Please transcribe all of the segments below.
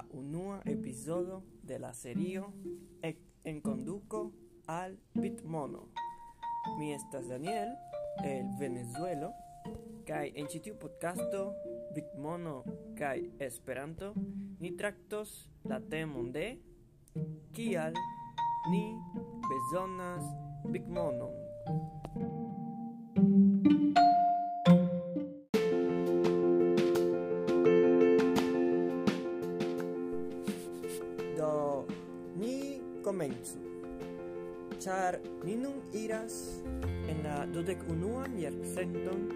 la unua episodio de la serio en conduco al Bitmono. Mi estas Daniel el Venezuelo kai en ĉi tiu podcasto Bitmono kaj Esperanto ni traktos la temon de kial ni bezonas Bitmonon. dek unuan jarcenton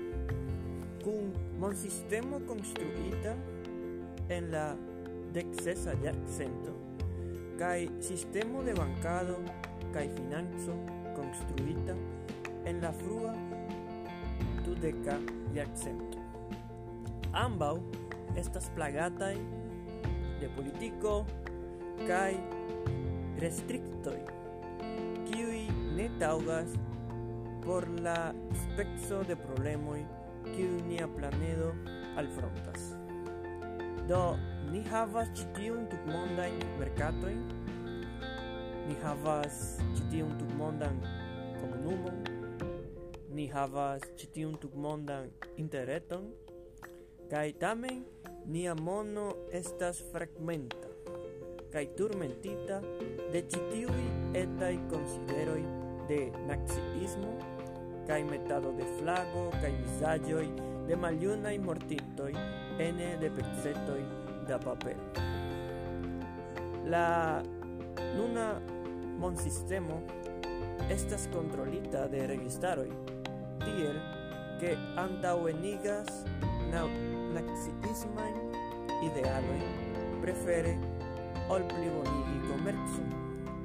kun monsistemo konstruita en la deksesa jarcento kaj sistemo de bankado kaj financo konstruita en la frua dudeka jarcento. Ambaŭ estas plagataj de politiko kaj restriktoj, kiuj ne taŭgas por la spezzo de problemoi kiuj nia planedo alfrontas. Do ni havas ĉi tiun mercato merkatojn, ni havas citiun tiun tutmondan komunumon, ni havas citiun tiun tutmondan interreton, kai tamen nia mono estas fragmenta kai turmentita de citiui etai consideroi konsideroj de naciismo kai metado de flago kai visagioi de maliunai mortintoi ene de pezzetoi da papel. La nuna mon sistemo estas controlita de registaroi tiel que antauenigas na naziismain idealoi prefere ol pli bonigi komerco,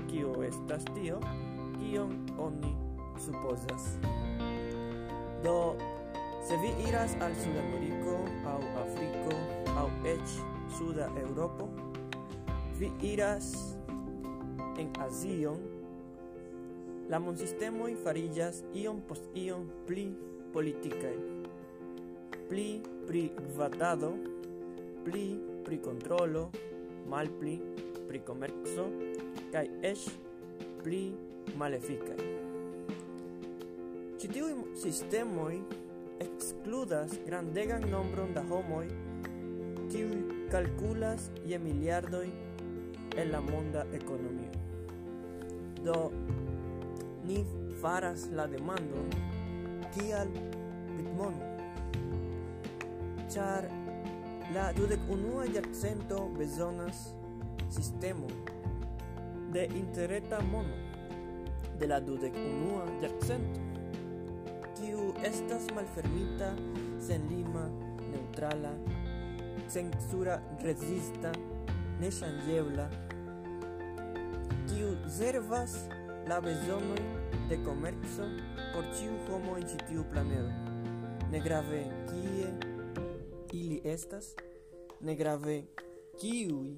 kio estas tio, kion oni supozas. Do, se vi iras al Sudameriko, au Afriko, au eĉ Suda Eŭropo, vi iras en Azion, la monsistemoj fariĝas iom post iom pli politikaj, pli pri gvatado, pli pri kontrolo, malpli pri komerco, kaj eĉ pli malefikaj. Ĉi tiuj sistemoj ekskludas grandegan nombron da homoj kiuj kalkulas je miliardoj en la monda ekonomio. Do ni faras la demandon kial bitmono? Ĉar La dudec unua jarcento bezonas sistemo de interreta mono de la dudec unua jarcento kiu estas malfermita, sen lima, neutrala, censura rezista, nechangebla, kiu servas la bezonoj de komerco por ĉiu homo en ĉi tiu planedo. Ne grave kie ili estas, ne grave kiuj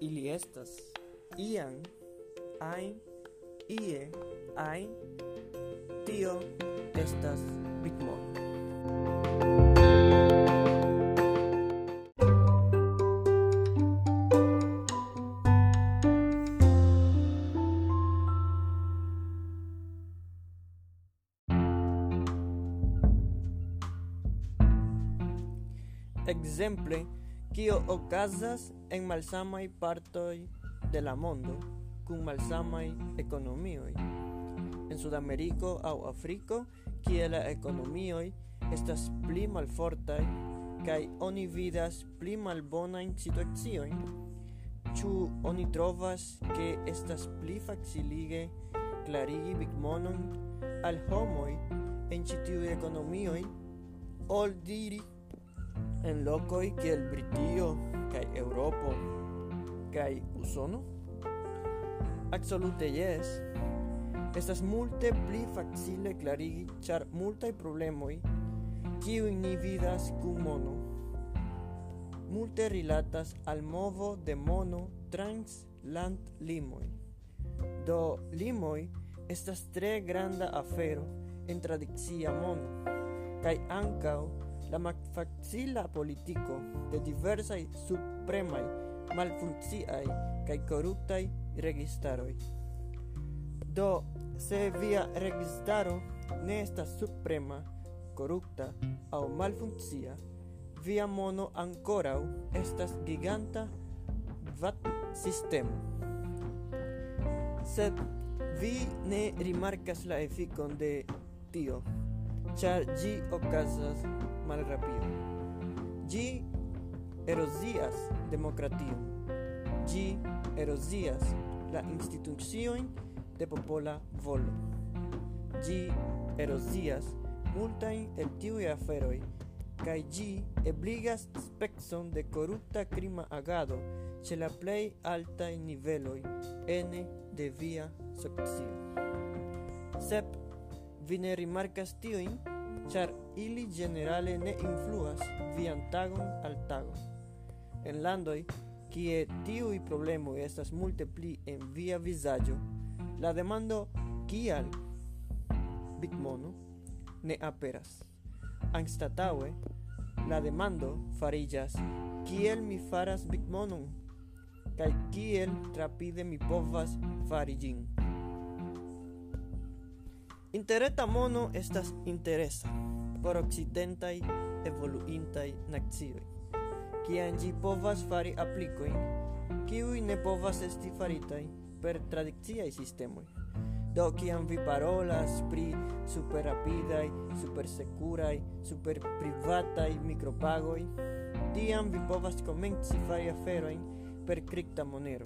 ili estas, ian ajn, ie, ajn, Tio estas bitmon. Exemple, kio okazas en malsamaj partoj de la mondo kun malsamaj ekonomioj en Sudameriko aŭ Afriko, kie la ekonomioj estas pli malfortaj kaj oni vidas pli malbonajn situaciojn. Ĉu oni trovas ke estas pli facilige klarigi bigmonon al homoj en ĉi tiuj ekonomioj ol diri en lokoj kiel Britio kaj Eŭropo kaj Usono? Absolute jes estas multe pli facile clarigi char multaj problemoi kiu ni vidas cum mono, multe rilatas al movo de mono trans landlimoj. Do limoi estas tre granda afero en tradicia mono, kai ancao la malfacila politico de diversaj supremaj malfunkciaj kaj koruptaj registaroj. Do se via registraro ne estas suprema, korupta o malfunkcia, via mono ankoraŭ estas giganta VAT-sistemo. Se vi ne rimarkas la efikon de tio, ĉar ĝi okazas malrapide. Ĝi erozias demokration. Ĝi erozias la instituciojn de popola volo. Gi erosias multain el tiui aferoi, kaj gi ebligas spexon de corrupta crima agado ce la plej altaj niveloi ene de via socio. Sep, vi ne rimarcas tiujn, char ili generale ne influas vian tagon al tagon. En landoi, kie tiui problemoi estas multe pli en via visaggio, La demando kial bitmono ne aperas. anstataue la demando farillas kiel mi faras bitmonon kaj kiel trapide mi povas fari. Interreta mono estas interesa por okcidentaj evoluintaj nacioj, kiam ĝi povas fari aplikojn, kiuj ne povas esti faritaj contradicției sistemului. Doci amviparola pri superrapidai, supersecurai, superprivatai micropagoi, tiam vi povas comenci fari aferoin per cripta monero,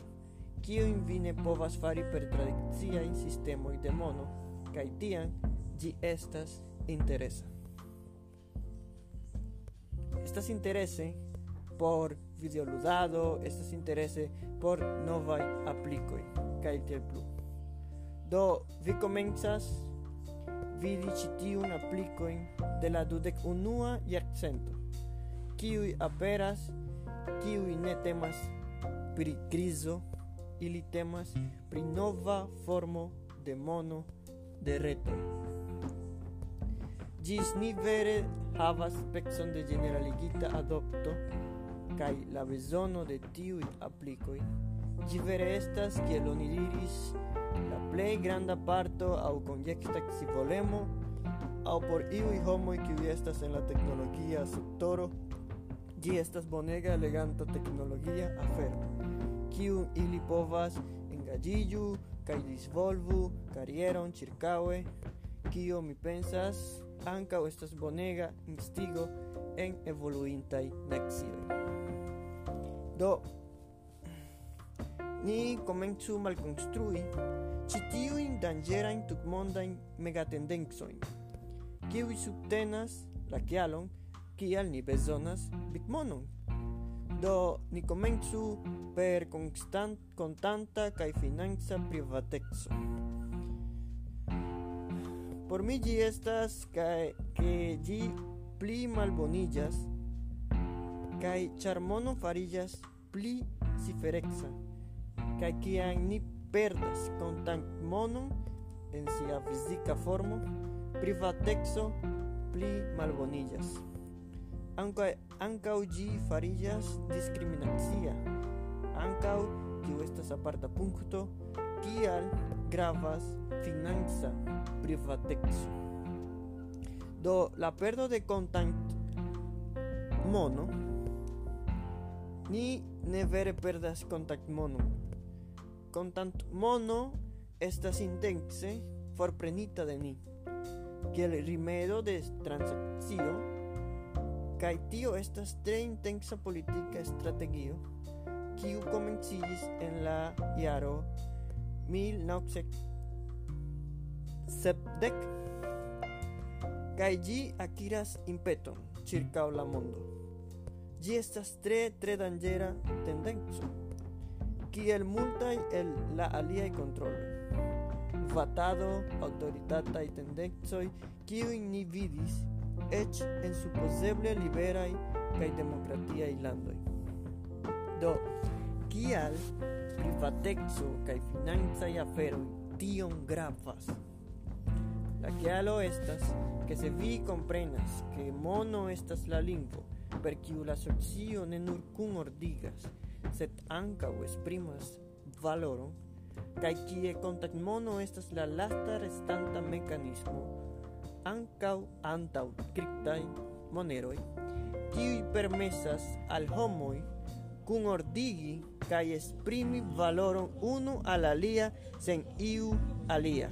kiuin vi ne povas fari per tradiciai sistemoi de mono, kai tiam gi estas interesa. Estas interese por videoludado, estas interese por novai aplikoj kaj tiel plu. Do vi komencas vidi ĉi tiun aplikojn de la dudek unua jarcento, kiuj aperas, kiuj ne temas pri krizo, ili temas pri nova formo de mono de reto. Ĝis ni vere havas specon de generaligita adopto kai la bezono de tiu aplikoj. Ĝi vere estas, kiel oni diris, la plej granda parto au konjekta scivolemo au por iu i homo qui estas en la teknologia sektoro, gi estas bonega eleganta teknologia afero, kiu ili povas engaĝiĝu kai disvolvu karieron ĉirkaŭe, kio mi pensas ankaŭ estas bonega instigo en evoluintaj nacioj. Do, ni comencu malconstrui ĉi tiujn danĝerajn tutmondajn megatendencojn, kiuj subtenas la kialon kial ni bezonas bigmonon. Do, ni comencu per constant, contanta kaj financa privateco. Por mi ĝi estas kaj ke ĝi pli malbonillas kaj ĉar mono pli ciferexa, aquí kiam ni perdas mono en sia física formo, privatexo pli malbonillas Ankaŭ ankaŭ ĝi fariĝas diskriminacia. Ankaŭ tiu estas aparta punkto kial gravas financa privateco. Do la perdo de kontaktmono Ni ne vere perdas Contant mono estas intence forprenita de ni, kiel rimedo de transakcio, kaj tio estas tre intensa politika strategio, kiu komenciĝis en la jaro 1970 kaj ĝi akiras impeton ĉirkaŭ la mondo. Ĝi estas tre tre danĝera tendenco kiel multaj el la aliaj kontroloj. Vatado, autoritataj tendencoj, kiujn ni vidis, eĉ en supozeble liberaj kaj demokratiaj landoj. Do, kial privateco kaj financaj aferoj tion gravas? La kialo estas ke se vi komprenas ke mono estas la lingvo per kiu la socio ne nur kun ordigas, sed ankaŭ esprimas valoron kaj kie kontaktmono estas la lasta restanta mekanismo ankaŭ antaŭ kriptaj moneroj kiuj permesas al homoj kun ordigi kaj esprimi valoron unu al alia sen iu alia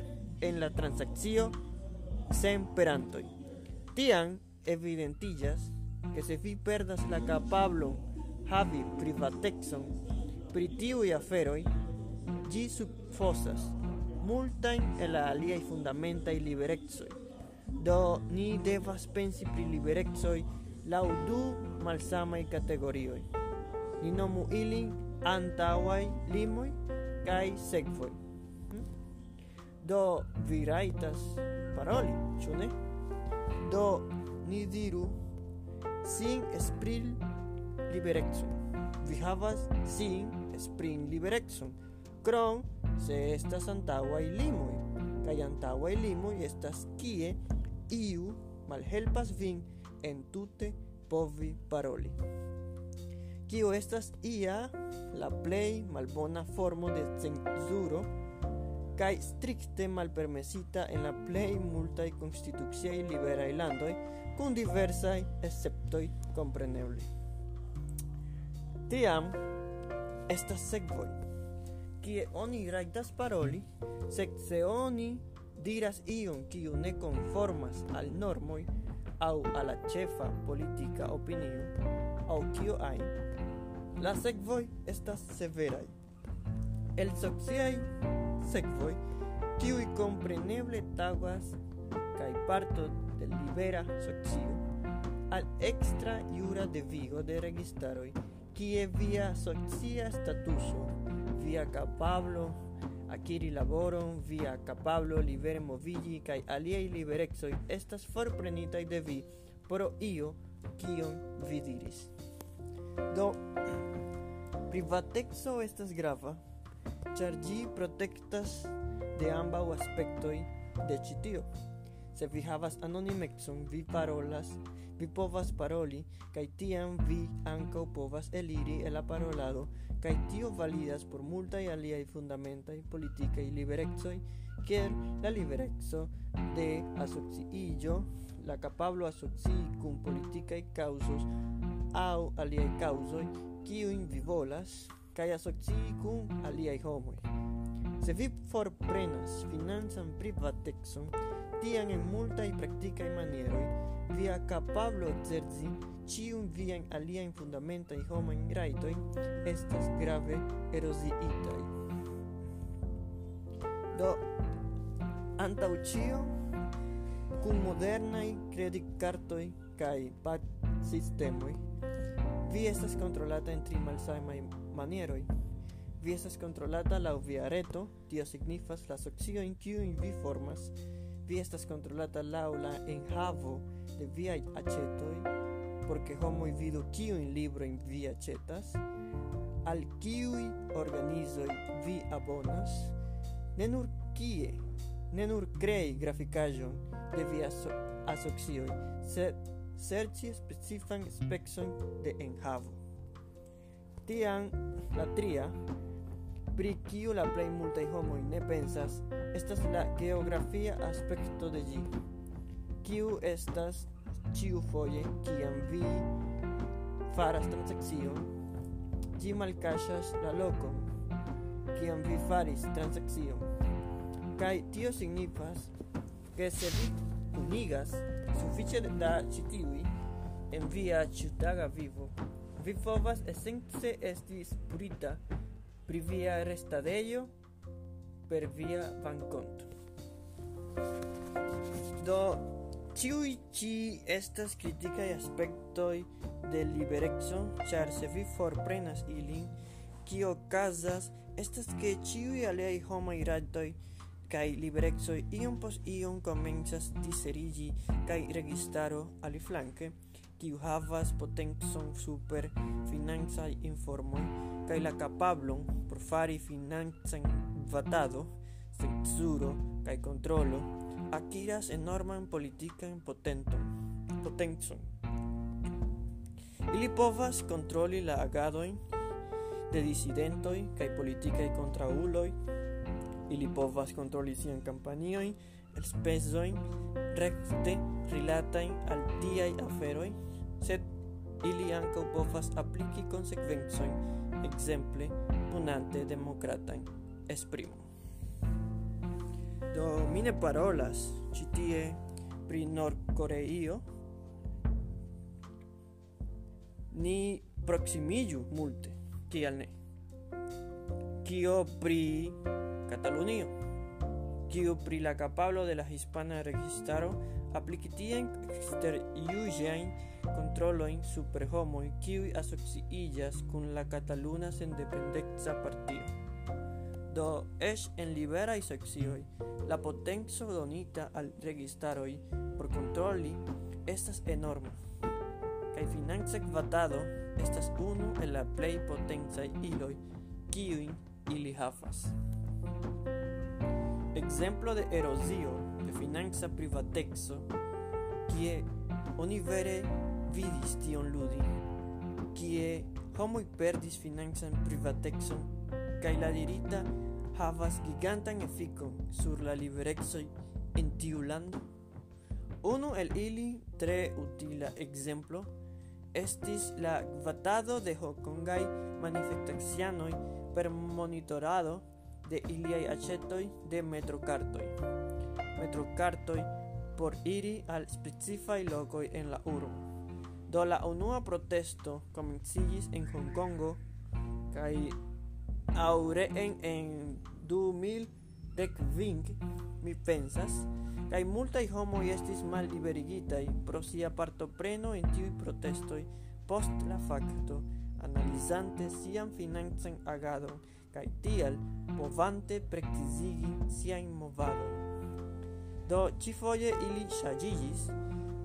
en la transakcio sen perantoj tiam evidentillas que se vi perdas la capablo havi privatexon pri tiuj aferoj, ĝi subfosas multajn el la aliaj fundamentaj liberecoj. Do ni devas pensi pri liberecoj laŭ du malsamaj kategorioj. Ni nomu ilin antaŭaj limoj kaj sekvoj. Hm? Do vi rajtas paroli, ĉu ne? Do ni diru sin espril liberexum. Vi havas sin esprin liberexum. Krom se estas antaŭaj limoj, kaj antaŭaj limoj estas kie iu malhelpas vin entute povi paroli. Kio estas ia la plej malbona formo de cenzuro kaj strikte malpermesita en la plej multaj konstituciaj liberaj landoj kun diversaj esceptoj kompreneble. Tiam estas sekvoj, kie oni rajtas paroli, sed se oni diras ion kiu ne konformas al normoj aŭ al la ĉefa politika opinio aŭ kio ajn, la sekvoj estas severaj. El sociaj sekvoj, kiuj kompreneble taŭgas kaj parto te libera socio al extra jura devigo de registaroj kie via socia statuso via kapablo akiri laboron via kapablo libere moviĝi kaj aliaj liberecoj estas forprenitaj de vi pro io kion vi diris. Do privateco estas grava ĉar ĝi protektas de ambaŭ aspektoj de ĉi tio. Se vi havas anonimecon, vi parolas, vi povas paroli, kaj tiam vi ankaŭ povas eliri el la parolado, kaj tio validas por multaj aliaj fundamentaj politikaj liberecoj, kiel la libereco de asociillo la kapablo asocii kun politikaj kaŭzos aŭ aliaj kaŭzoj, kiujn vi volas, kaj asocii kun aliaj homoj. Se vi forprenas financan privatecon, tiam en multaj praktikaj manieroj via kapablo alia in fundamenta i homo in rajtojn estas grave eroziitaj. Do, antaŭ ĉio, kun modernaj kreditkartoj kaj pag-sistemoj, vi estas kontrolata en tri malsamaj manieroj. Vi estas kontrolata laŭ via reto, tio signifas la sociojn kiujn vi formas, vi estas controlata laŭ la enhavo de viaj aĉetoj porque ke homoj vidu kiujn librojn vi aĉetas al kiuj organizoj vi abonas. Ne nur kie ne nur krei grafikaĵon de via so asocioj sed serĉi specifan specon de enhavo. Tiam la tria pri kiu la plej multaj homoj ne pensas, estas la geografia aspekto de ĝi, kiu estas ĉiufoje kiam vi faras transakcion, ĝi malkaŝas la lokon kiam vi faris transakcion. Kaj tio signifas, ke se vi kunigas sufiĉe da ĉi tiuj en via ĉiutaga vivo, vi povas esence esti spurita pri via restadejo per via bankonto. Do tiui ci estas kritikaj aspectoi de liberexo, char se vi forprenas ilin, kio casas estas che ciui aliaj homai ratoi kai liberexoi iom pos iom komencas diserigi kai registaro aliflanke kiu havas potencon super financai informoi kaj la kapablon por fari financan vatado, cenzuro kaj kontrolo akiras enorman politikan potenton, potencon. Ili povas kontroli la agadojn de disidentoi kai politikai kontraŭuloj ili povas kontroli sian kampanioj el spezoj rekte rilatajn al tiaj aferoj sed ili ankaŭ povas apliki konsekvencojn, ekzemple punante demokratan esprimo. Do mi ne parolas ĉi tie pri Nordkoreio. Ni proximillu multe, kial ne? Kio pri Catalunio? Kio pri la capablo de la hispana registaro apliki tien eksterjuĝajn controlojn super homoj, kiuj asociiĝas kun la Kataluna Sendependeca Partio. Do eĉ en liberaj socioj la potenco donita al registaroj por kontroli estas enorma, kaj financa kvatado estas unu el la plej potencaj iloj kiujn ili havas. Ekzemplo de erozio de financa privateco, kie oni vere vidis tion ludi, kie homoi perdis financan privatexon, kaj la dirita havas gigantan efikon sur la liberecoj en tiu lando. Unu el ili tre utila exemplo estis la gvatado de hokongai manifestacianoj per monitorado de iliai acetoi de metrocartoi. Metrocartoi por iri al specifai lokoj en la urbo. Do la unua protesto comencigis en Honkongo kai aure en 2015, mi pensas, kaj multaj homo estis i pro sia partopreno en tiu protestoj post la facto analizante sian financen agado kai tial povante praktizigi sian movado Do ĉifoje ili ŝanĝiĝis,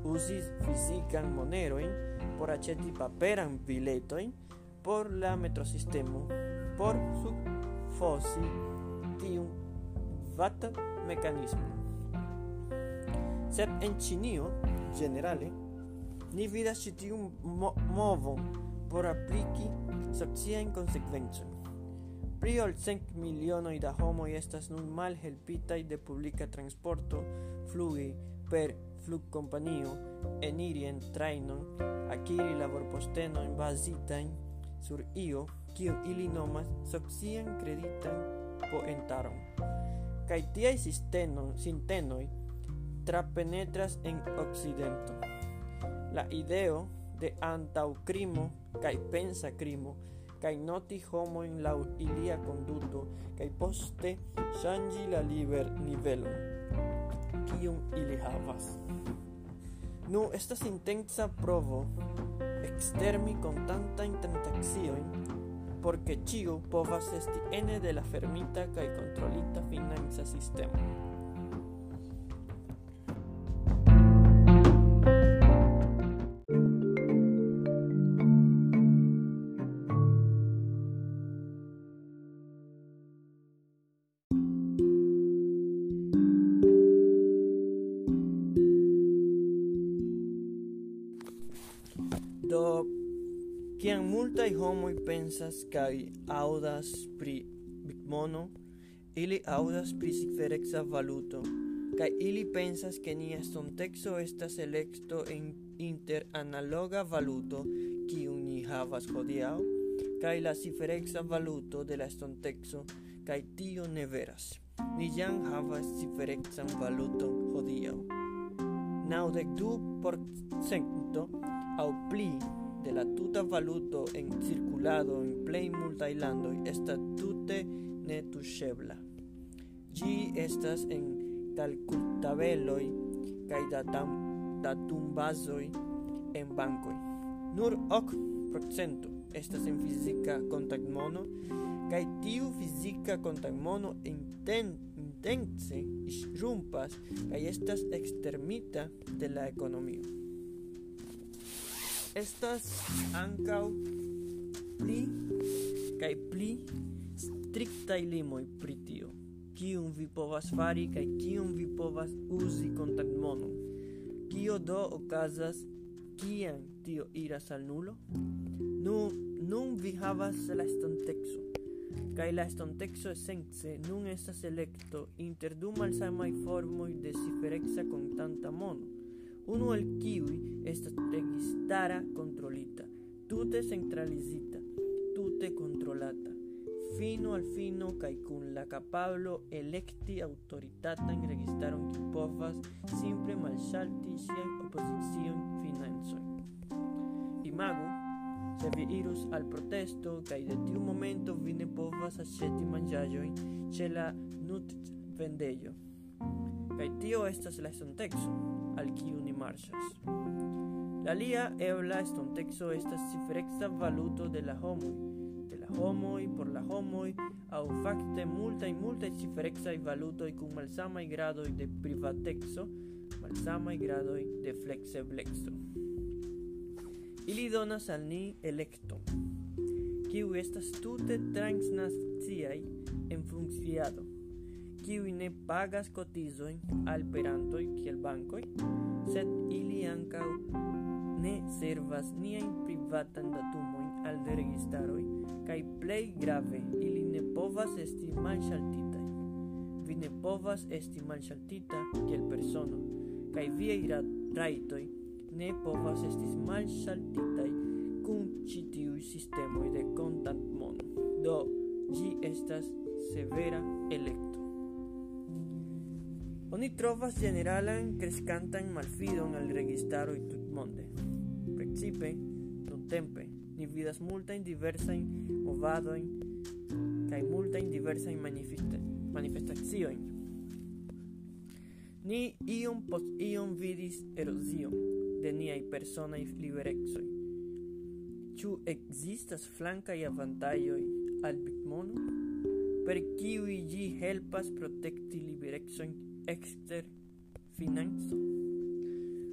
uzis fizikan moneroin por aĉeti paperan biletojn por la metrosistemo por subfosi tiun VAT-mekanismon. Sed en Ĉinio, ĝenerale, ni vidas ĉi tiun mo movon por apliki sociajn konsekvencojn. Pli ol cent milionoj da homoj estas nun malhelpitaj de publika transporto flugi per flugkompanio, eniri en trajnon, akiri laborpostenojn bazitajn sur io, kion ili nomas socian kreditan poentaron. Kaj tiaj sisteno sintenoj trapenetras en occidento La ideo de antaucrimo kaj pensa crimo kai noti homoin la ilia conduto kai poste sangi la liber nivelo iyong ilihavas. Nu estas intensa provo ekstermi konstantajn tanta por porque ĉiu povas esti ene de la fermita kaj kontrolita financa sistemo. pensas kaj aŭdas pri bitmono, ili aŭdas pri cifereksa valuto, kaj ili pensas ke nia estonteco estas elekto en inter analoga valuto kiun ni havas hodiaŭ kaj la cifereksa valuto de la estonteco kaj tio ne veras. Ni jam havas cifereksan valuton hodiaŭ. Naŭdek du por cento aŭ pli de la tuta valuto en circulado en plej multaj landoj estas tute netuŝebla. Ĝi estas en kalkultabeloj kaj datam, datumbazoj en bankoj. Nur ok procento estas en fizika kontaktmono kaj tiu fizika kontaktmono inten, intence rumpas kaj estas ekstermita de la ekonomio estas ankaŭ pli kaj pli striktaj limoj pri tio. Kiun vi povas fari kaj kiun vi povas uzi kontaktmonon? Kio do okazas? Kiam tio iras al nulo? Nu nun vi havas la estontexo kaj la estontexo esence nun estas elekto inter du malsamaj formoj de cifereksa konstanta mono. Uno al kiwi esta registara controlita, tu te centralizita, tu te controlata. Fino al fino caicun la capablo electi autoritata en registaron quipofas, simple malsalti sian oposición financoi. Imago, se vi irus al protesto, cae de tiu momento vine povas acheti mangiajoin ce la nut vendello. Cae tio estas la estontexo. al kiu ni marŝas. La lia ebla estonteco estas cifereksa valuto de la homoj, de la homoj por la homoj, aŭ fakte multaj multaj cifereksaj valutoj kun malsamaj gradoj de privateco, malsamaj gradoj de flexeblexo. Ili donas al ni elekton, kiu estas tute transnaciaj en funkciado kiuj ne pagas kotizojn al perantoj kiel bankoj, sed ili ankaŭ ne servas niajn privatan datumojn al registaroj kaj plej grave ili ne povas esti malŝaltitaj. Vi ne povas esti malŝaltita kiel persono kaj viaj rajtoj ne povas esti malŝaltitaj kun ĉi tiuj sistemoj de kontantmono. Do ĝi estas severa electo. Oni trovas generalan kreskantan malfidon al registaroj tutmonde. Precipe nuntempe ni vidas multajn diversajn movadojn kaj multajn diversajn manifesta manifestaciojn. Ni iom post iom vidis erozion de i personaj liberecoj. existas flanca i avantajoj al Bitmono? Per kiuj gi helpas protecti liberecojn exter finanzo?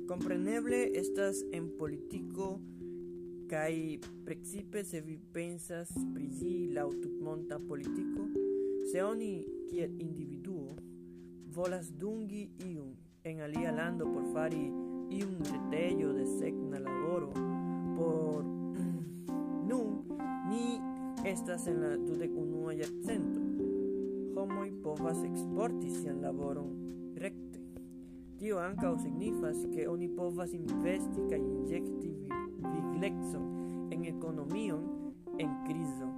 Compreneble estas en politico kai principe se vi pensas pri gi la monta politico, se oni individuo volas dungi iun en alia lando por fari un retello de segna laboro por nun ni estas en la dudek unua jarcento homoj povas eksporti sian laboron rekte. Tio ankaŭ signifas, ke oni povas investi kaj injekti viglecon en ekonomion en krizo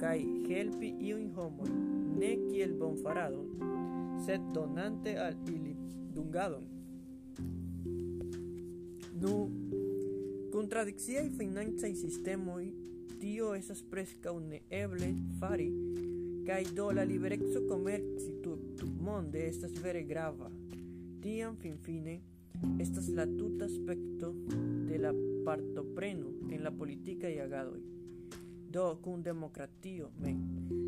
kaj helpi iujn homojn ne kiel bonfaradon, sed donante al ili dungadon. Nu, contradicciai financai sistemoi tio esas presca neeble fari do la libereco komerci tutmonde estas vere grava. Tiam finfine estas la tuta aspekto de la partopreno en la politika agadoj. Do kun demokratio mem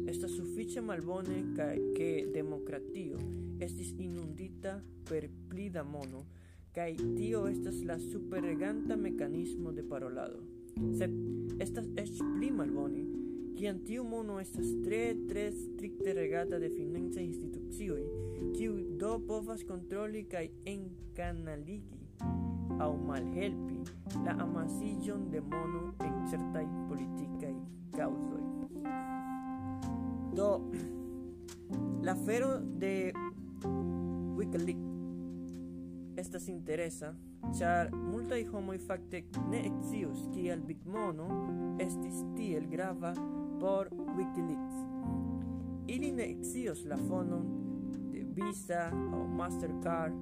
estas sufiĉe malbone kaj ke demokratio estis inundita per pli da mono kaj tio estas la superreganta mekanismo de parolado. Sed estas eĉ pli kiam tiu mono estas tre tre strikte regata de financaj institucioj, kiu do povas kontroli kaj enkanaligi aŭ malhelpi la amasiĝon de mono en certaj politikaj kaŭzoj. Do la afero de Wikileaks estas interesa, ĉar multaj homoj fakte ne scius kial Big Mono estis tiel grava por Wikileaks. Ili ne scios la fonon de Visa o Mastercard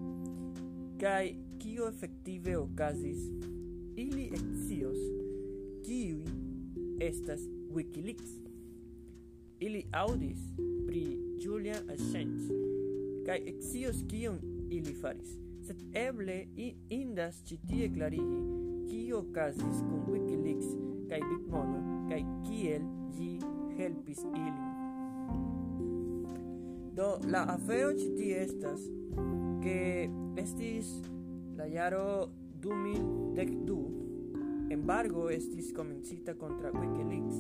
kaj kio efektive okazis. Ili scios kiuj estas Wikileaks. Ili audis pri Julian Assange kaj scios kion ili faris. Sed eble indas citie tie klarigi kio okazis kun Wikileaks kaj Bitmono kaj kiel ĝi helpis ilin. Do la afero ĉi tie estas ke estis la jaro 2012 embargo estis komencita kontra Wikileaks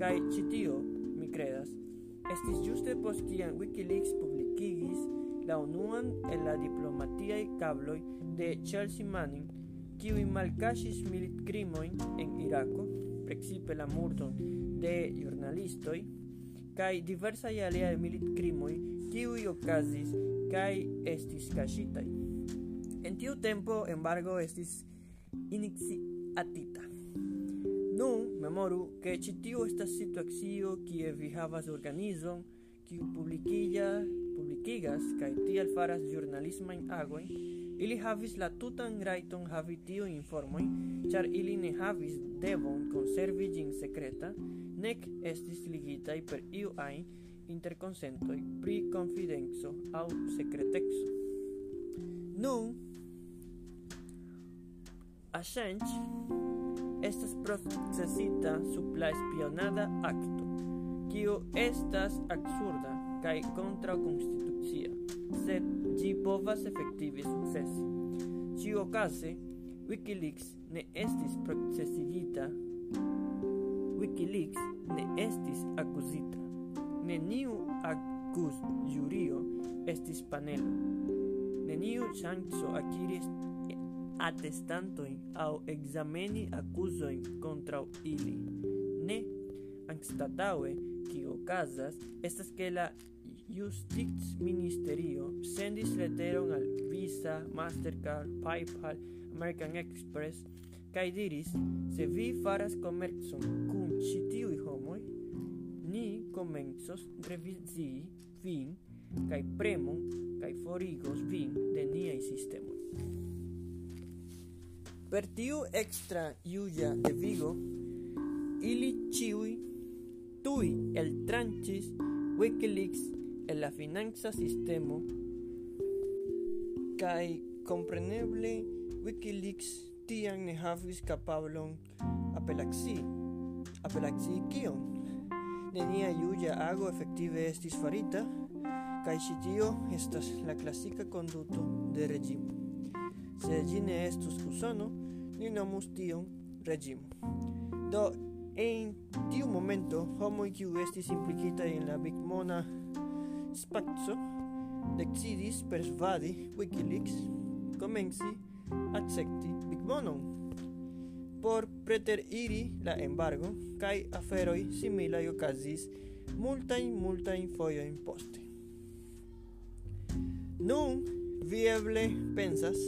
kaj ĉi tio mi kredas estis ĝuste post kiam Wikileaks publikigis la unuan el la diplomatiaj cabloi de Chelsea Manning, kiuj malkaŝis militkrimojn en Irako, precipe la murdon de giornalistoi kai diversa alia milit crimoi kiui okazis kai estis caxitai. En tiu tempo embargo estis iniziatita. Nun memoru ke ĉi tiu estas situacio kie vi havas organizon kiu publikiga publikigas kaj tial faras ĵurnalismajn agojn Ili havis la tutan rajton havi tiujn informojn, ĉar ili ne havis devon konservi ĝin sekreta, nec estis ligitai per iu ain interconsentoi pri confidenzo au secretexo. Nun, Assange estas procesita sub la espionada acto, kiu estas absurda kaj kontraŭkonstitucia, sed ĝi povas efektive sukcesi. Ĉiuokaze, Wikileaks ne estis procesigita Wikileaks ne estis akuzita. Neniu akuz jurio estis panelo. Neniu ŝanco akiris atestantojn aŭ ekzameni akuzojn kontraŭ ili. Ne, anstataŭe kio okazas estas ke la Justicministerio sendis leteron al Visa, Mastercard, PayPal, American Express kaj diris, se vi faras komercon kun ĉi tiuj homoj, ni komencos revizii vin kaj premon kaj forigos vin de niaj sistemoj. Per tiu extra iuja de vigo ili ĉiuj tuj eltranĉis Wikileaks en la financa sistemo kaj compreneble Wikileaks tiam ne havis capablon apelaxi. Apelaxi kion? Nenia iuja ago efektive estis farita, kai tio estas la klasika conduto de regimo. Se ĝi ne estus Usono, ni nomus tion regimo. Do, en tiu momento, homoj kiu estis implikita en la bigmona spazio decidis persvadi Wikileaks komenci accepti por preter iri la embargo kaj aferoj similaj okazis multajn multajn fojojn poste. Nun vi eble pensas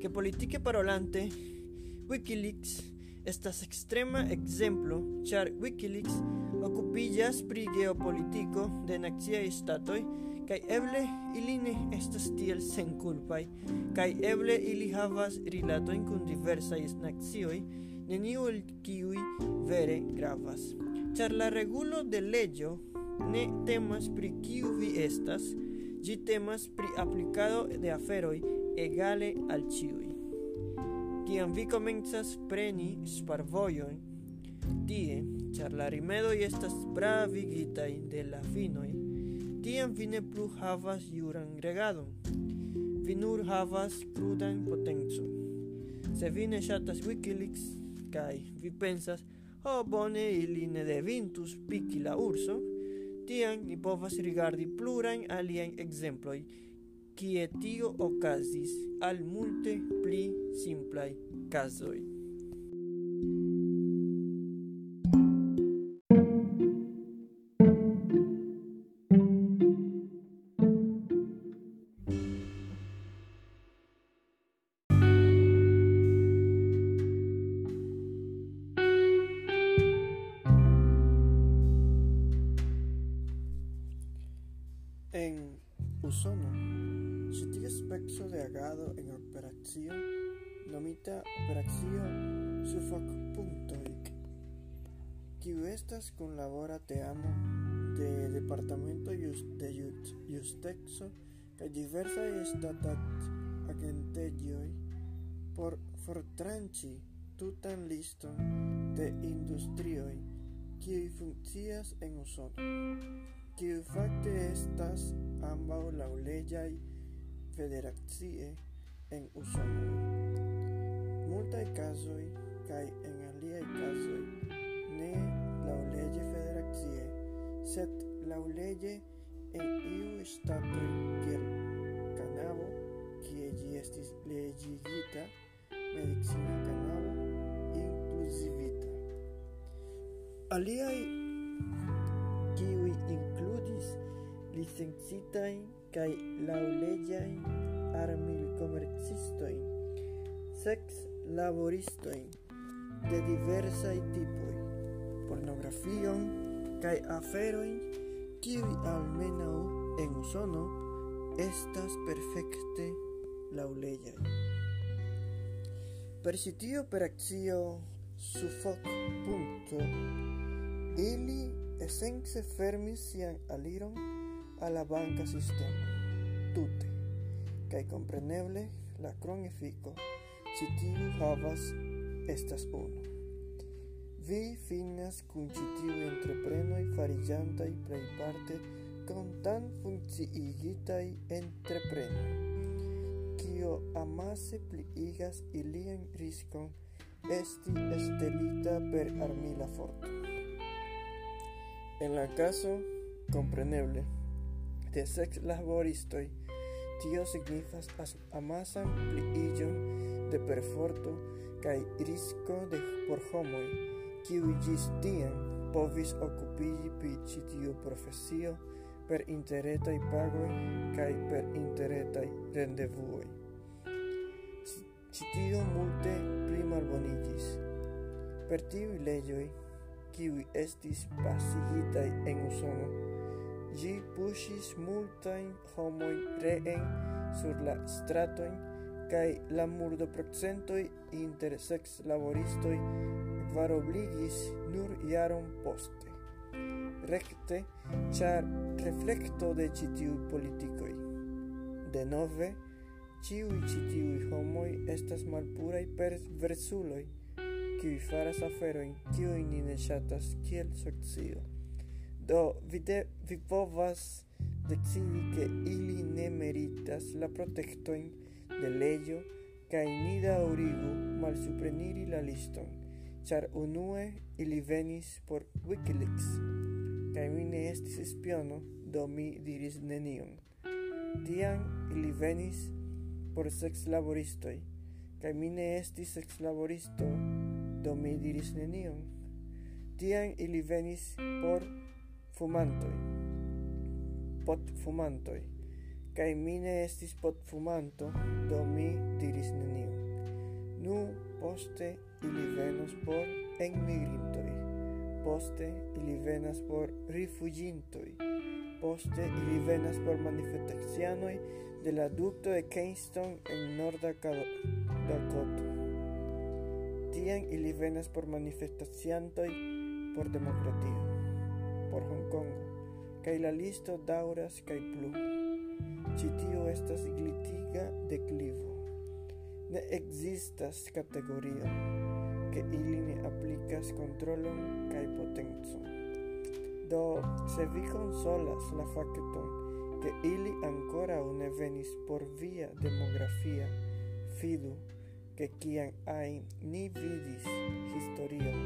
que politike parolante Wikileaks estas extrema exemplo char Wikileaks ocupillas pri geopolitico de naciaj statoj kaj eble ili ne estas tiel senkulpaj, kaj eble ili havas rilatojn kun diversaj nacioj, neniu el kiuj vere gravas. char la regulo de leĝo ne temas pri kiu vi estas, ĝi temas pri aplicado de aferoj egale al ciui Kiam vi comenzas preni sparvojojn, tie, char la rimedoj estas pravigitaj de la fino Tiam vi ne plu havas juran regadon. Vi nur havas krudan potenzo. Se vi ne shatas Wikileaks kai vi pensas, ho oh, bone ili ne devintus piki la urso, tiam ni povas rigardi plurajn alien exemploi, kie tio okazis al multe pli simplaj kazoj. Frontexo kaj diversa ŝtatat-agentegioj por fortranci tutan liston de industrioj kiuj funkcias en Usono, kiuj fakte estas ambaŭ laŭleĝaj federacie en Usono. multae casoi cae en aliae casoi ne laŭleĝe federacie, sed laŭleĝe en iu stato kiel Kanado, kie ĝi estis leĝigita, medicina kanabo inkluzivita. Aliaj kiuj inkludis licencitajn kaj laŭleĝajn armilkomercistojn, seks-laboristojn de diversaj tipoj, pornografion kaj aferojn kiwi almenau en Usono estas perfecte laŭleĝaj. Per sitio per axio operacio sufokpunkto ili esence fermis sian aliron a la banca sistema, tute cae compreneble la kronefiko si tiu havas estas uno. Vi finas kun ĉi tiuj entreprenoj fariĝantaj plejparte kontan funkciigitaj entreprenoj, kio amase pliigas ilian riskon esti estelita per armila forto. En la caso, kompreneble, de sex sexlaboristoj, tio signifas amasan pliiĝon de perforto kaj risko de porhomoy. kiu ĝis tien povis okupiĝi pri ĉi tiu profesio per interretaj pagoj kaj per interretaj rendevuoj. Ĉi tio multe pli malboniĝis. Per tiuj leĝoj, kiuj estis pasigitaj en Usono, ĝi puŝis multajn homojn reen sur la stratojn kaj la murdoprocentoj inter sekslaboristoj kvarobligis nur jaron poste. Rekte, char reflekto de ĉi tiuj politikoj. Denove, ĉiuj ĉi tiuj homoj estas malpuraj perversuloj, kiuj faras aferojn kiujn ni ne ŝatas kiel socio. Do vi, de, vi povas decidi ke ili ne meritas la protektojn de leĝo kaj ni daŭrigu malsupreniri la liston char unue ili venis por Wikileaks, cae mi ne estis espiono, do mi diris nenion. Tiam ili venis por sexlaboristoj, kaj mi ne estis sexlaboristo, do mi diris nenion. Tiam ili venis por fumantoj, potfumantoj, kaj mi ne estis potfumanto, do mi diris nenion. Nu poste ili venos por enmigrintoi, poste ili venas por rifugintoi, poste ili venas por manifestacianoi de la ducto de Kingston en Norda Dakota. Tien ili venas por manifestaciantoi por democratia, por Hongkongo, kai la listo dauras kai plu. Ĉi tio estas glitiga declivo. Ne existas categoria ke ili ne aplikas kontrolon kaj potencon. Do, se vi consolas la facton ke ili ancora une venis por via demografia, fidu ke cian ai ni vidis historion,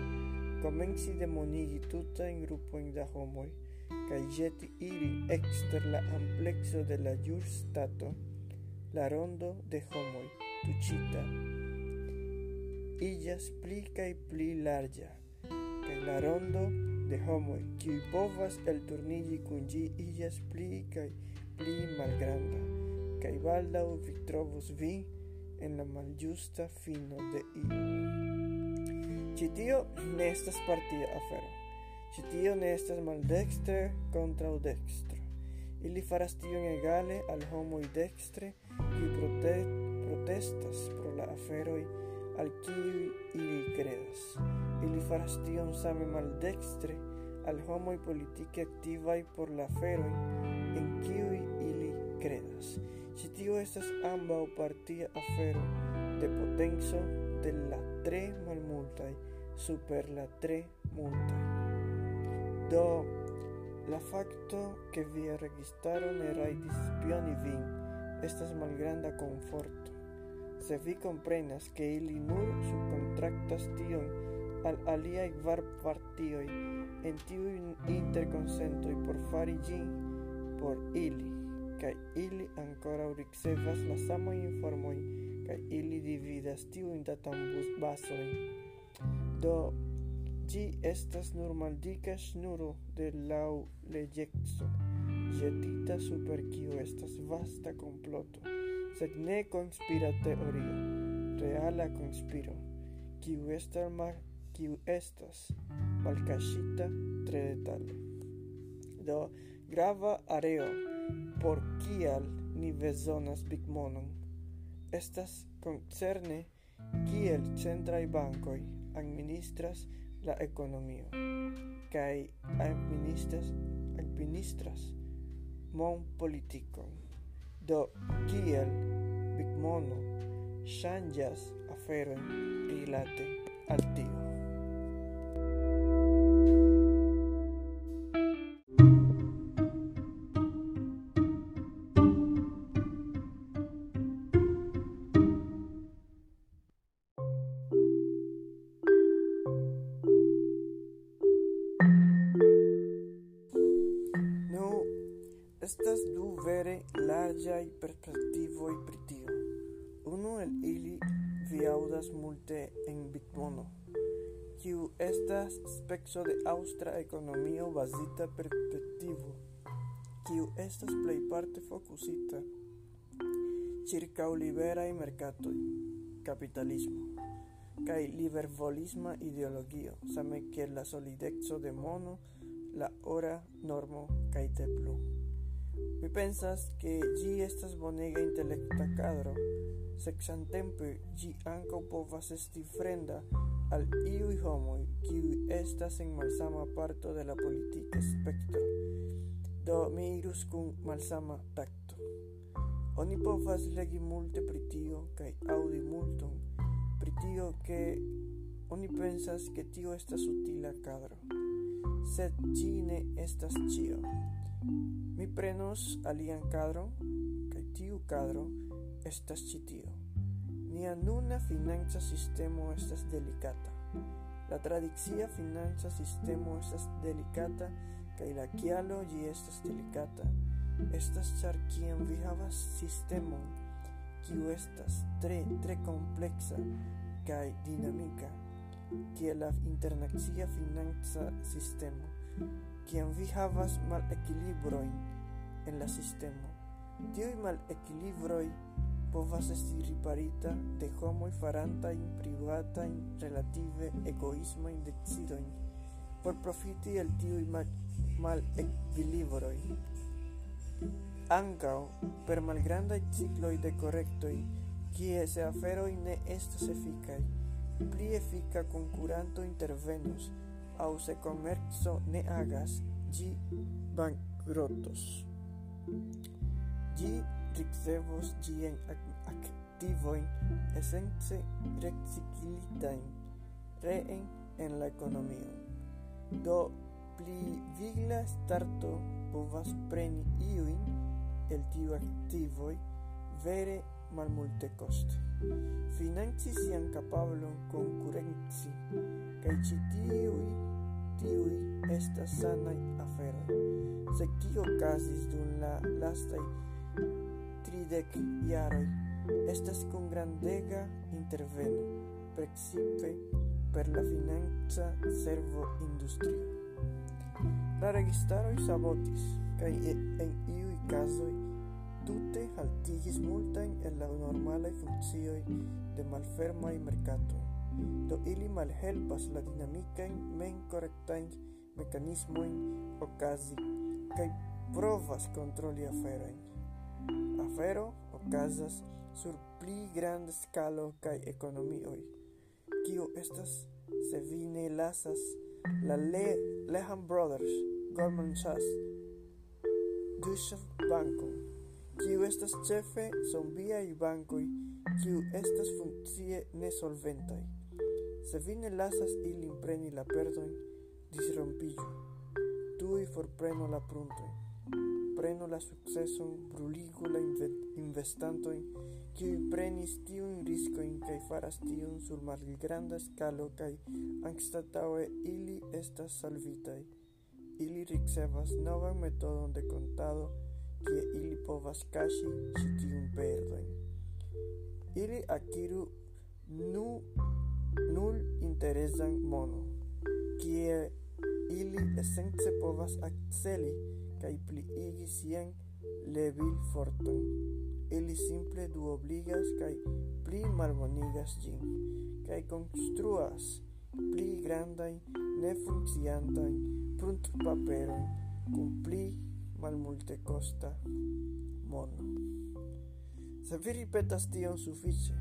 comenci demonigi tutajn grupojn da homoi, kaj jeti ili ekster la amplexo de la ĵurstato, la rondo de homoj tucita, iĝas pli kaj pli larĝa, kaj la rondo de homoj, kiuj povas elturniĝi kun ĝi, iĝas pli kaj pli malgranda, kaj baldaŭ vi trovos vin en la malĝusta fino de io. Ĉi tio ne estas partia afero. Ĉi tio ne estas maldekstre kontraŭ dekstro. Ili faras tion egale al homoj dekstre, kiuj prote protestas pro la aferoj al kiui ili credas. Ili faras tion same maldextre al homoi politici activai por la aferoi en kiui ili credas. Si tio estas ambau partia afero de potenzo de la tre malmultai super la tre multai. Do, la facto che via registaro ne raitis spioni vin estas malgranda conforto. se vi comprenas ke ili nur subcontractas tion al aliai var partioi en tiu interconsentoi por fari gin por ili, kai ili ancora ricevas la samo informoi kai ili dividas tiujn basoi Do, gi estas nur maldika ŝnuro de legexo, jetita super kiu estas vasta comploto sed ne conspira teorio, reala conspiro, kiu estas mar, kiu estas malkaŝita tre detale. Do grava areo por kial ni bezonas bigmonon estas concerne kiel centrai bancoi administras la economio kai administras administras mon politico Do kiel Bigmono ŝanĝas aferojn rilate al tio? pezzo de aŭstra ekonomio bazita perspektivo, kiu estas plejparte fokusita ĉirkaŭ liberaj merkatoj, kapitalismo kaj libervolisma ideologio, same kiel la solideco de mono, la ora normo kaj te plu. Mi pensas ke ĝi estas bonega intelekta kadro, sed samtempe ĝi ankaŭ povas esti fremda al iuj homoj, kiuj estas en malsama parto de la politika spektro, do mi irus kun malsama takto. Oni povas legi multe pri tio kaj aŭdi multon pri tio ke oni pensas ke tio estas utila kadro, sed ĝi ne estas ĉio. Mi prenos alian kadron kaj tiu kadro estas ĉi tio. Nia nuna financa sistemo estas delicata. La tradicia financa sistemo estas delicata kaj la kialo ĝi estas delicata estas ĉar kiam vi havas sistemon kiu estas tre tre kompleksa kaj dinamika kiel la internacia financa sistemo kiam vi havas mal equilibroi en la sistemo. Tioi mal equilibroi povas esti riparita de homoj privata in relative egoismo in decidojn por profiti el tiuj mal, mal ekvilibroj. Ankaŭ per malgrandaj cikloj de korektoj, kie se aferoj ne estas efikaj, pli efika konkuranto intervenus, aŭ se komerco ne agas, ĝi bankrotos. Ĝi ricevos gien activoin essence reciclitain reen en la economio. Do pli vigla starto povas preni iuin el tiu activoi vere malmulte coste. Financi sian capablon concurenci, cae ci tiui, tiui estas sanai aferoi. Se kio casis dun la lastai tridek jaroj estas kun grandega interveno, precipe per la financa servo-industrio. La registaroj sabotis kaj en iuj kazoj tute haltigis multajn el la normalaj funkcioj de malfermaj merkatoj, do ili malhelpas la dinamikajn menkorektajn mekanismojn okazi kaj provas kontroli aferojn. Afero okazas sur pli granda skalo kaj ekonomioj, kio estas se vi ne lasas la Le Lehman Brothers, Goldman Sachs, Deutsche Banko, kiu estas ĉefe zombiaj bankoj, kiu estas funkcie nesolventaj. Se vi ne lasas ilin preni la perdojn, disrompiĝu. Tuj forprenu la pruntojn prenu la sukceson, bruligu la investantojn, kiuj prenis tiujn riskojn kaj faras tion sur malgranda skalo kaj anstataŭe ili estas salvitaj. Ili ricevas novan metodon de kontado, kie ili povas kaŝi ĉi tiun perdojn. Ili akiru nu, nul interesan mono kie ili esence povas akceli kai pli igi sien levil forton. Ili simple duobligas kai pli malbonigas gin, kai construas pli grandai ne funcciantai prunt papero cum pli malmultekosta mono. Se vi ripetas tion suffice,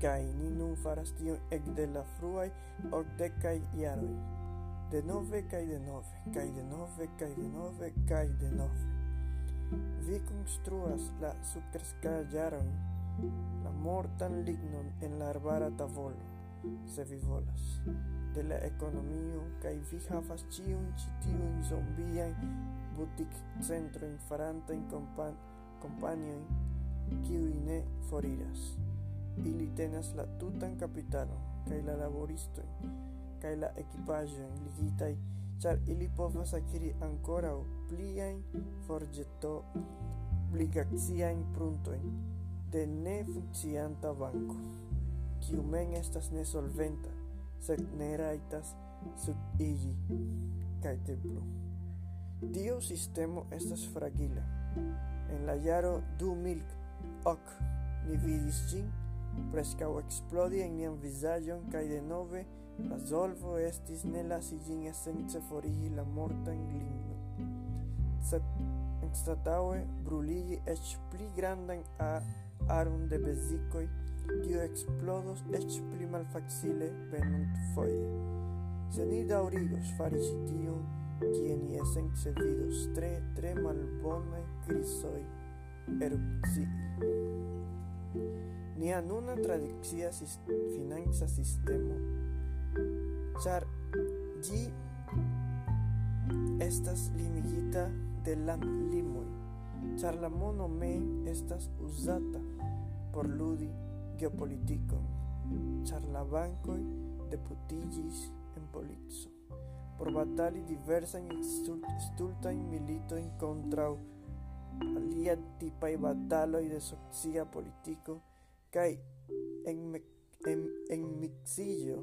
kai ni nun faras tion ekde la fruai ordecai iaroi, de nove kai de nove kai de nove kai de nove kai de nove. Vi construas la subterskaĵaron la mortan lignon en la arbara tavolo se vi volas. De la economio kai vi havas ĉiun ĉi centro in butikcentrojn farantajn kompan companio kiuj ne foriras. Ili tenas la tutan kapitalon kaj la laboristojn kaj la ekipaĵojn ligitaj, ĉar ili povas akiri ankoraŭ pliajn forĵeto-obligaciajn pruntojn de nefunkcianta banko, kiu mem estas nesolventa, sed ne rajtas subigi kaj te plu. Sistemo estas fragila. En la jaro du milk ok ni vidis ĝin prescau explodi en nian visagion cae de nove la solvo estis ne lasi gin essence forigi la mortan lignon, sed anstataŭe bruligi ec pli grandan aron de besicoi, kiu explodos ec pli malfacile venontfoje. Se ni daurigos fari citio, tion, kie ni essence vidos tre tre malbonaj crisoi erupcii. ni en una finanza sistemo, char gi estas limigita de la limoj, char la mono estas uzata por ludi geopolitikon, char la bankoj deputiĝis en polico por batali diversajn stultajn militojn kontraŭ aliaj tipaj bataloj de socia politico kai en en enmiksiĝo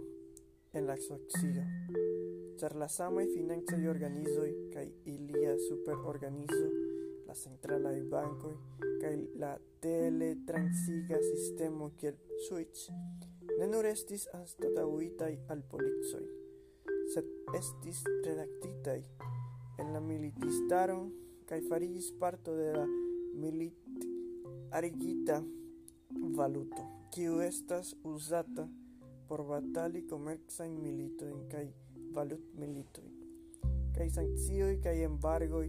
en la socio, char la samaj y organizo kai ilia super organizo la centralaj banco kai la teletransiga que el Switch ne nur estis anstataŭitaj al policoj, sed estis redaktitaj en la militistaron kaj farigis parto de la milit arigita valuto, kiu estas uzata por batali komercajn militojn kaj valutmilitojn, kaj sankcio kaj embargo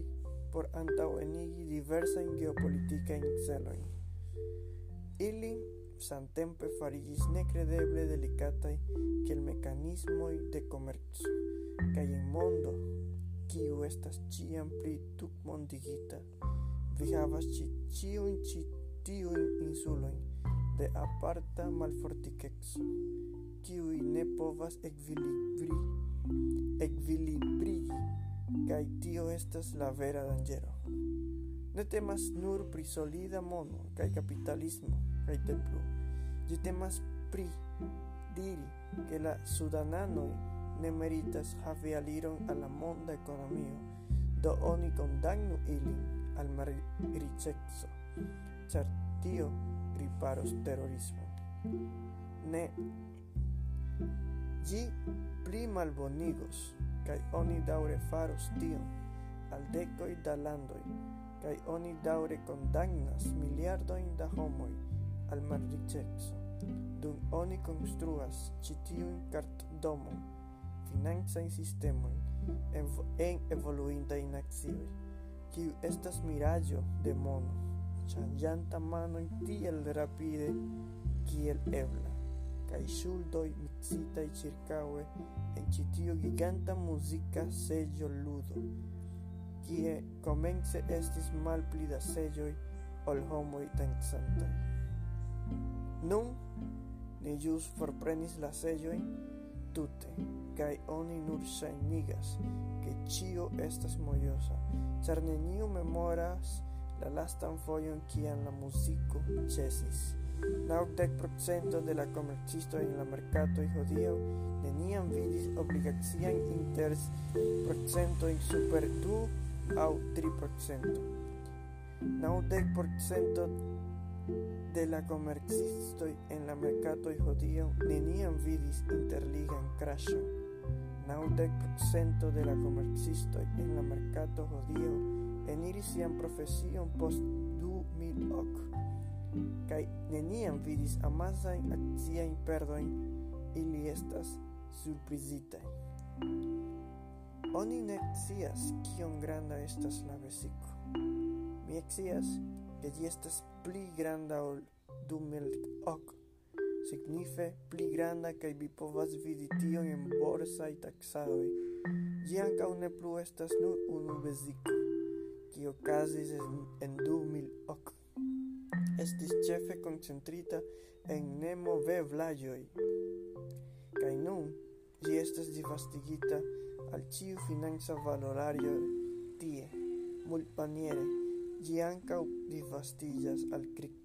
por antaŭenigi diversajn geopolitikajn celojn. Ili samtempe farigis nekredeble delikataj kiel meccanismo de komerco kaj en mondo kiu estas ĉiam pli tutmondigita vi havas ĉi ĉiujn ĉi tiujn insulojn de aparta malfortikexo kiu ne povas ekvilibri, ekvilibri kaj tio estas la vera danĝero. Ne temas nur pri solida mono kaj kapitalismo kaj te plu. Ĝi temas pri diri ke la sudananoj ne meritas havi aliron al la monda ekonomio, do oni kondamnu ilin al malriĉeco, ĉar tio riparos terrorismo. Ne, gi pli malbonigos, kai oni daure faros tion al decoi da landoi kai oni daure condagnas miliardojn da homoi al malriĉeco, dun oni construas konstruas cart domo finanza in sistema en, en in axioi kiu estas miraggio de mono changianta mano in tiel rapide kiel ebla, kai shuldoi mixita i circaue en citio giganta musica sello ludo kie comence estis malpli da selloi ol homoi dancantaj. Nun ni jus forprenis la selloi tute, kai oni nur ŝajnigas, che cio estas mojosa, ĉar neniu memoras la lastan fojon kiam la muziko ĉesis. Naŭdek procento de la komercistoj en la merkatoj hodiaŭ neniam vidis obligacian interprocentojn super du aŭ tri procento. Naŭdek procento de la komercistoj en la merkatoj hodiaŭ neniam vidis interligan kraŝon. Naŭdek procento de la komercistoj en la merkato hodiaŭ eniris sian profesion post 2000 ok, kai neniam vidis amasajn akciajn perdoin ili estas surprizita Oni ne scias kion granda estas la vesico Mi scias, ke ĝi estas pli granda ol du mil ok, signife pli granda kaj vi povas vidi tion en borsaj taksadoj. Ĝi ankaŭ ne plu estas nur unu vesiko kie okazis en 2008 estis chefe concentrita en nemoveblaĵoj. Kai nun gi estas divastigita al ciu financa valorario tie. Multmaniere gi ancau disvastiĝas al cripto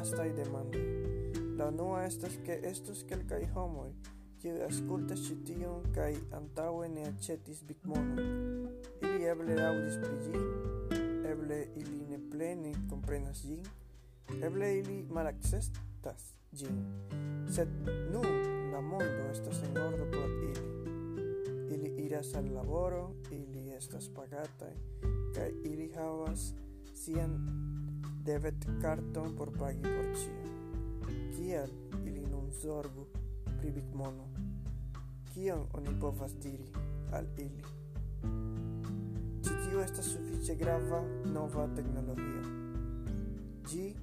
vastaj demandoj. La unua estas ke estus kelkaj homoj, kiuj aŭskultas ĉi tion kaj antaŭe ne aĉetis bitmonon. Ili eble aŭdis pri ĝi, eble ili ne plene komprenas ĝin, eble ili malakceptas ĝin, sed nun la mondo estas en ordo por ili. Ili iras al laboro, ili estas pagataj, kaj ili havas sian debet carton por pagi por cio. Kial ili nun zorgu pri bitmono? Kion oni povas diri al ili? Ci tio estas sufiĉe grava nova tecnologia. Gi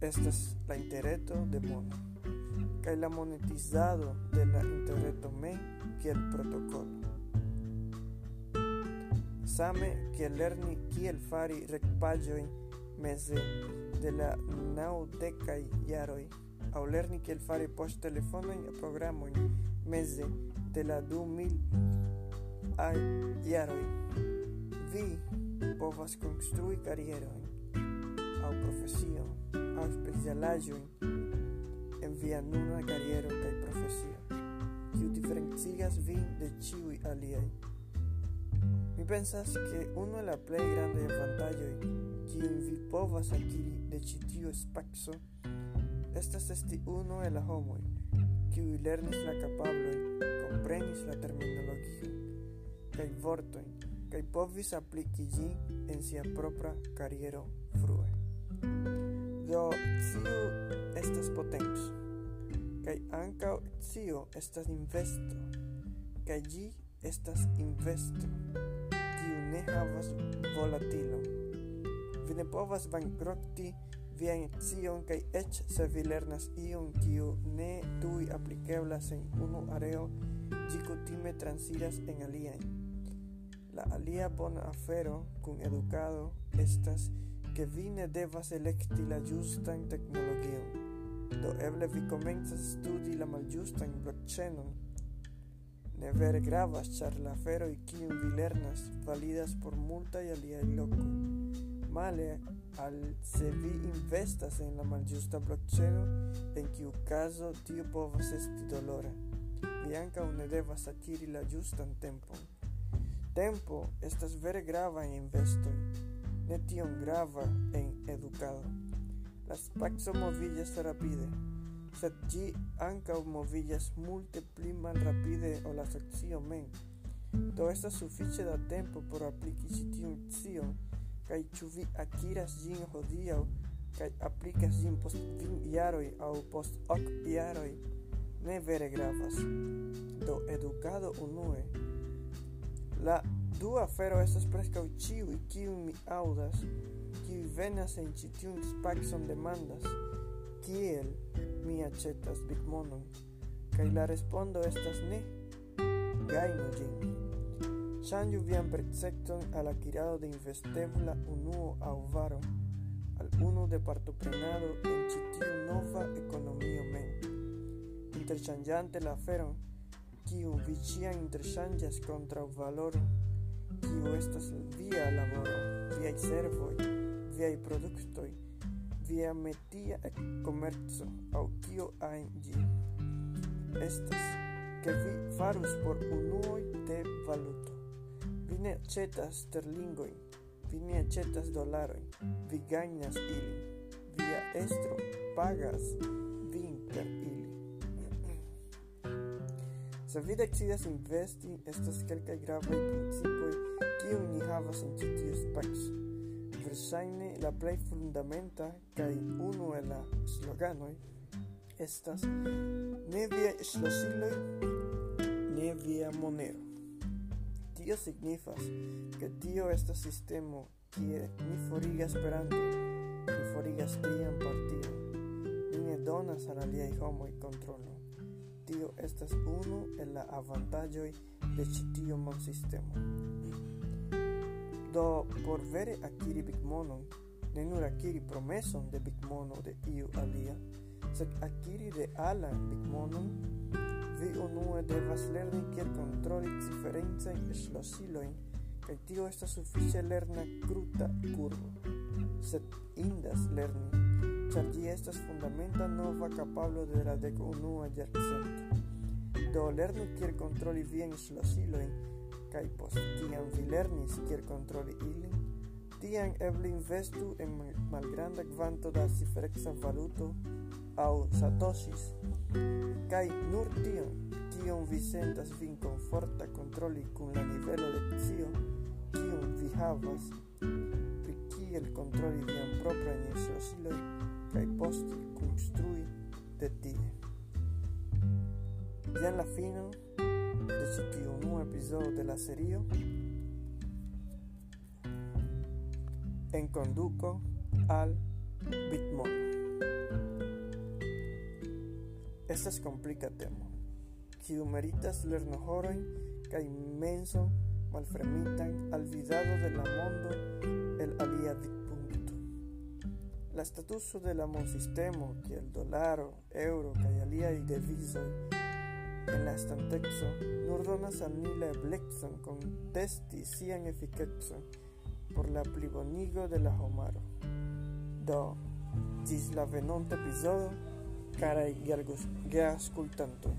estas la interreto de mono kaj la monetizado de la interreto me kiel protokolo same kiel lerni kiel fari rekpaĝojn meze de la naŭdekaj jaroj aŭ lerni kiel fari poŝtelefonojn programojn meze de la du mil aj jaroj vi povas konstrui karierojn aŭ profesion aŭ specialaĵojn en via nuna kariero kaj profesio kiu diferencigas vin de ĉiuj aliaj. Mi pensas che uno de la grande grandaj avantaĝoj kiun vi povas akiri de ĉi tiu spaco estas esti uno el la homoj kiuj lernis la kapablojn, komprenis la terminologion kaj vortojn kaj povis apliki ĝin en sia propra kariero frue. Do tio estas potenco kaj ankaŭ tio estas investo kaj ĝi estas investo. Ne havas volatilo. Vi ne povas bankrokti vian scion kaj eĉ se vi lernas ion kiu ne tuj aplikeblas en unu areo, ĝi kutime transiras en aliajn. La alia bona afero kun edukado estas ke vi ne devas elekti la ĝustan teknologion. Do eble vi komencas studi la malĝustan blokĉenon ne vere gravas char la fero i kiun vi lernas validas por multa y alia loco. Male al se investas en la maljusta blockchain en kiu caso tio povas esti dolora vi anca ne devas atiri la justan tempo. Tempo estas vere grava en investo. Ne tion grava en educado. Las paxo movillas rapide sed ĝi ankaŭ moviĝas multe pli malrapide ol la socio mem. Do estas sufiĉe da tempo por apliki ĉi tiun scion, kaj ĉu vi akiras ĝin hodiaŭ kaj aplikas ĝin post kvin jaroj aŭ post ok jaroj ne vere gravas. Do edukado unue. La dua afero estas preskaŭ ĉiuj kiuj mi aŭdas, kiuj venas en ĉi tiun spacon demandas kiel mi aĉetas bitmonon Kai la respondo estas ne. Gainu gin. Chanju vian percepton al akirado de investebla unuo au varo al unu de partoprenado en ĉi tiu nova ekonomio mem. Interŝanĝante la aferon, kiu vi ĉiam interŝanĝas kontraŭ valoro, kiu estas via laboro, viaj servoj, viaj produktoj, via metia ekkomerco aŭ kio ajn ĝi estas, ke vi farus por unuoj de valuto. Vi ne aĉetas sterlingojn, vi ne aĉetas dolarojn, vi gajnas ilin. Via estro pagas vin per ili. Se vi decidas investi, estas kelkaj gravaj principoj kiujn ni havas en ĉi tiu spaco. Verŝajne la plej fundamenta kaj unu el la sloganoj estas "Ne via ŝlosiloj, ne via monero". Tio signifas, que tio estas sistemo kie ni forigas esperanto, ni forigas tian partio, ni ne donas al aliaj homoj kontrolon. Tio estas unu el la avantaĝoj de ĉi tiu sistemo. Do, por vere akiri bigmonon, ne nur akiri promeson de bigmono de iu alia, sed akiri realan bigmonon vi unue devas lerni kiel kontroli diferencajn ŝlosilojn, kaj tio estas sufiĉe lerna kruta kurvo. Sed indas lerni, ĉar ĝi estas fundamenta nova kapablo de la dek unua jarcento. Do lerni kiel kontroli viajn ŝlosilojn kaj post kiam vi lernis kiel kontroli ilin, tiam eble investu en malgranda kvanto da ciferexa valuto aŭ satoshis, kai nur tion, kion vi sentas vin komforta kontroli kun la nivelo de scio, kion vi havas, pri kiel kontroli vian propran insosiloj kaj poste konstrui de tie. Jen la fino de ĉi tiu unua epizodo de la serio en conduco al Bitmono. Estas complica temo. Kiu meritas lerno horojn kaj menso malfremitan al vidado de la mondo el alia vidpunkto. La statuso de la monsistemo kiel dolaro, euro kaj aliaj devizoj en la estanteco nur donas al ni la eblezon contesti sian efikecon por la plibonigo de la homaro. Do, ĝis la venonta epizodo, carai geascultanto.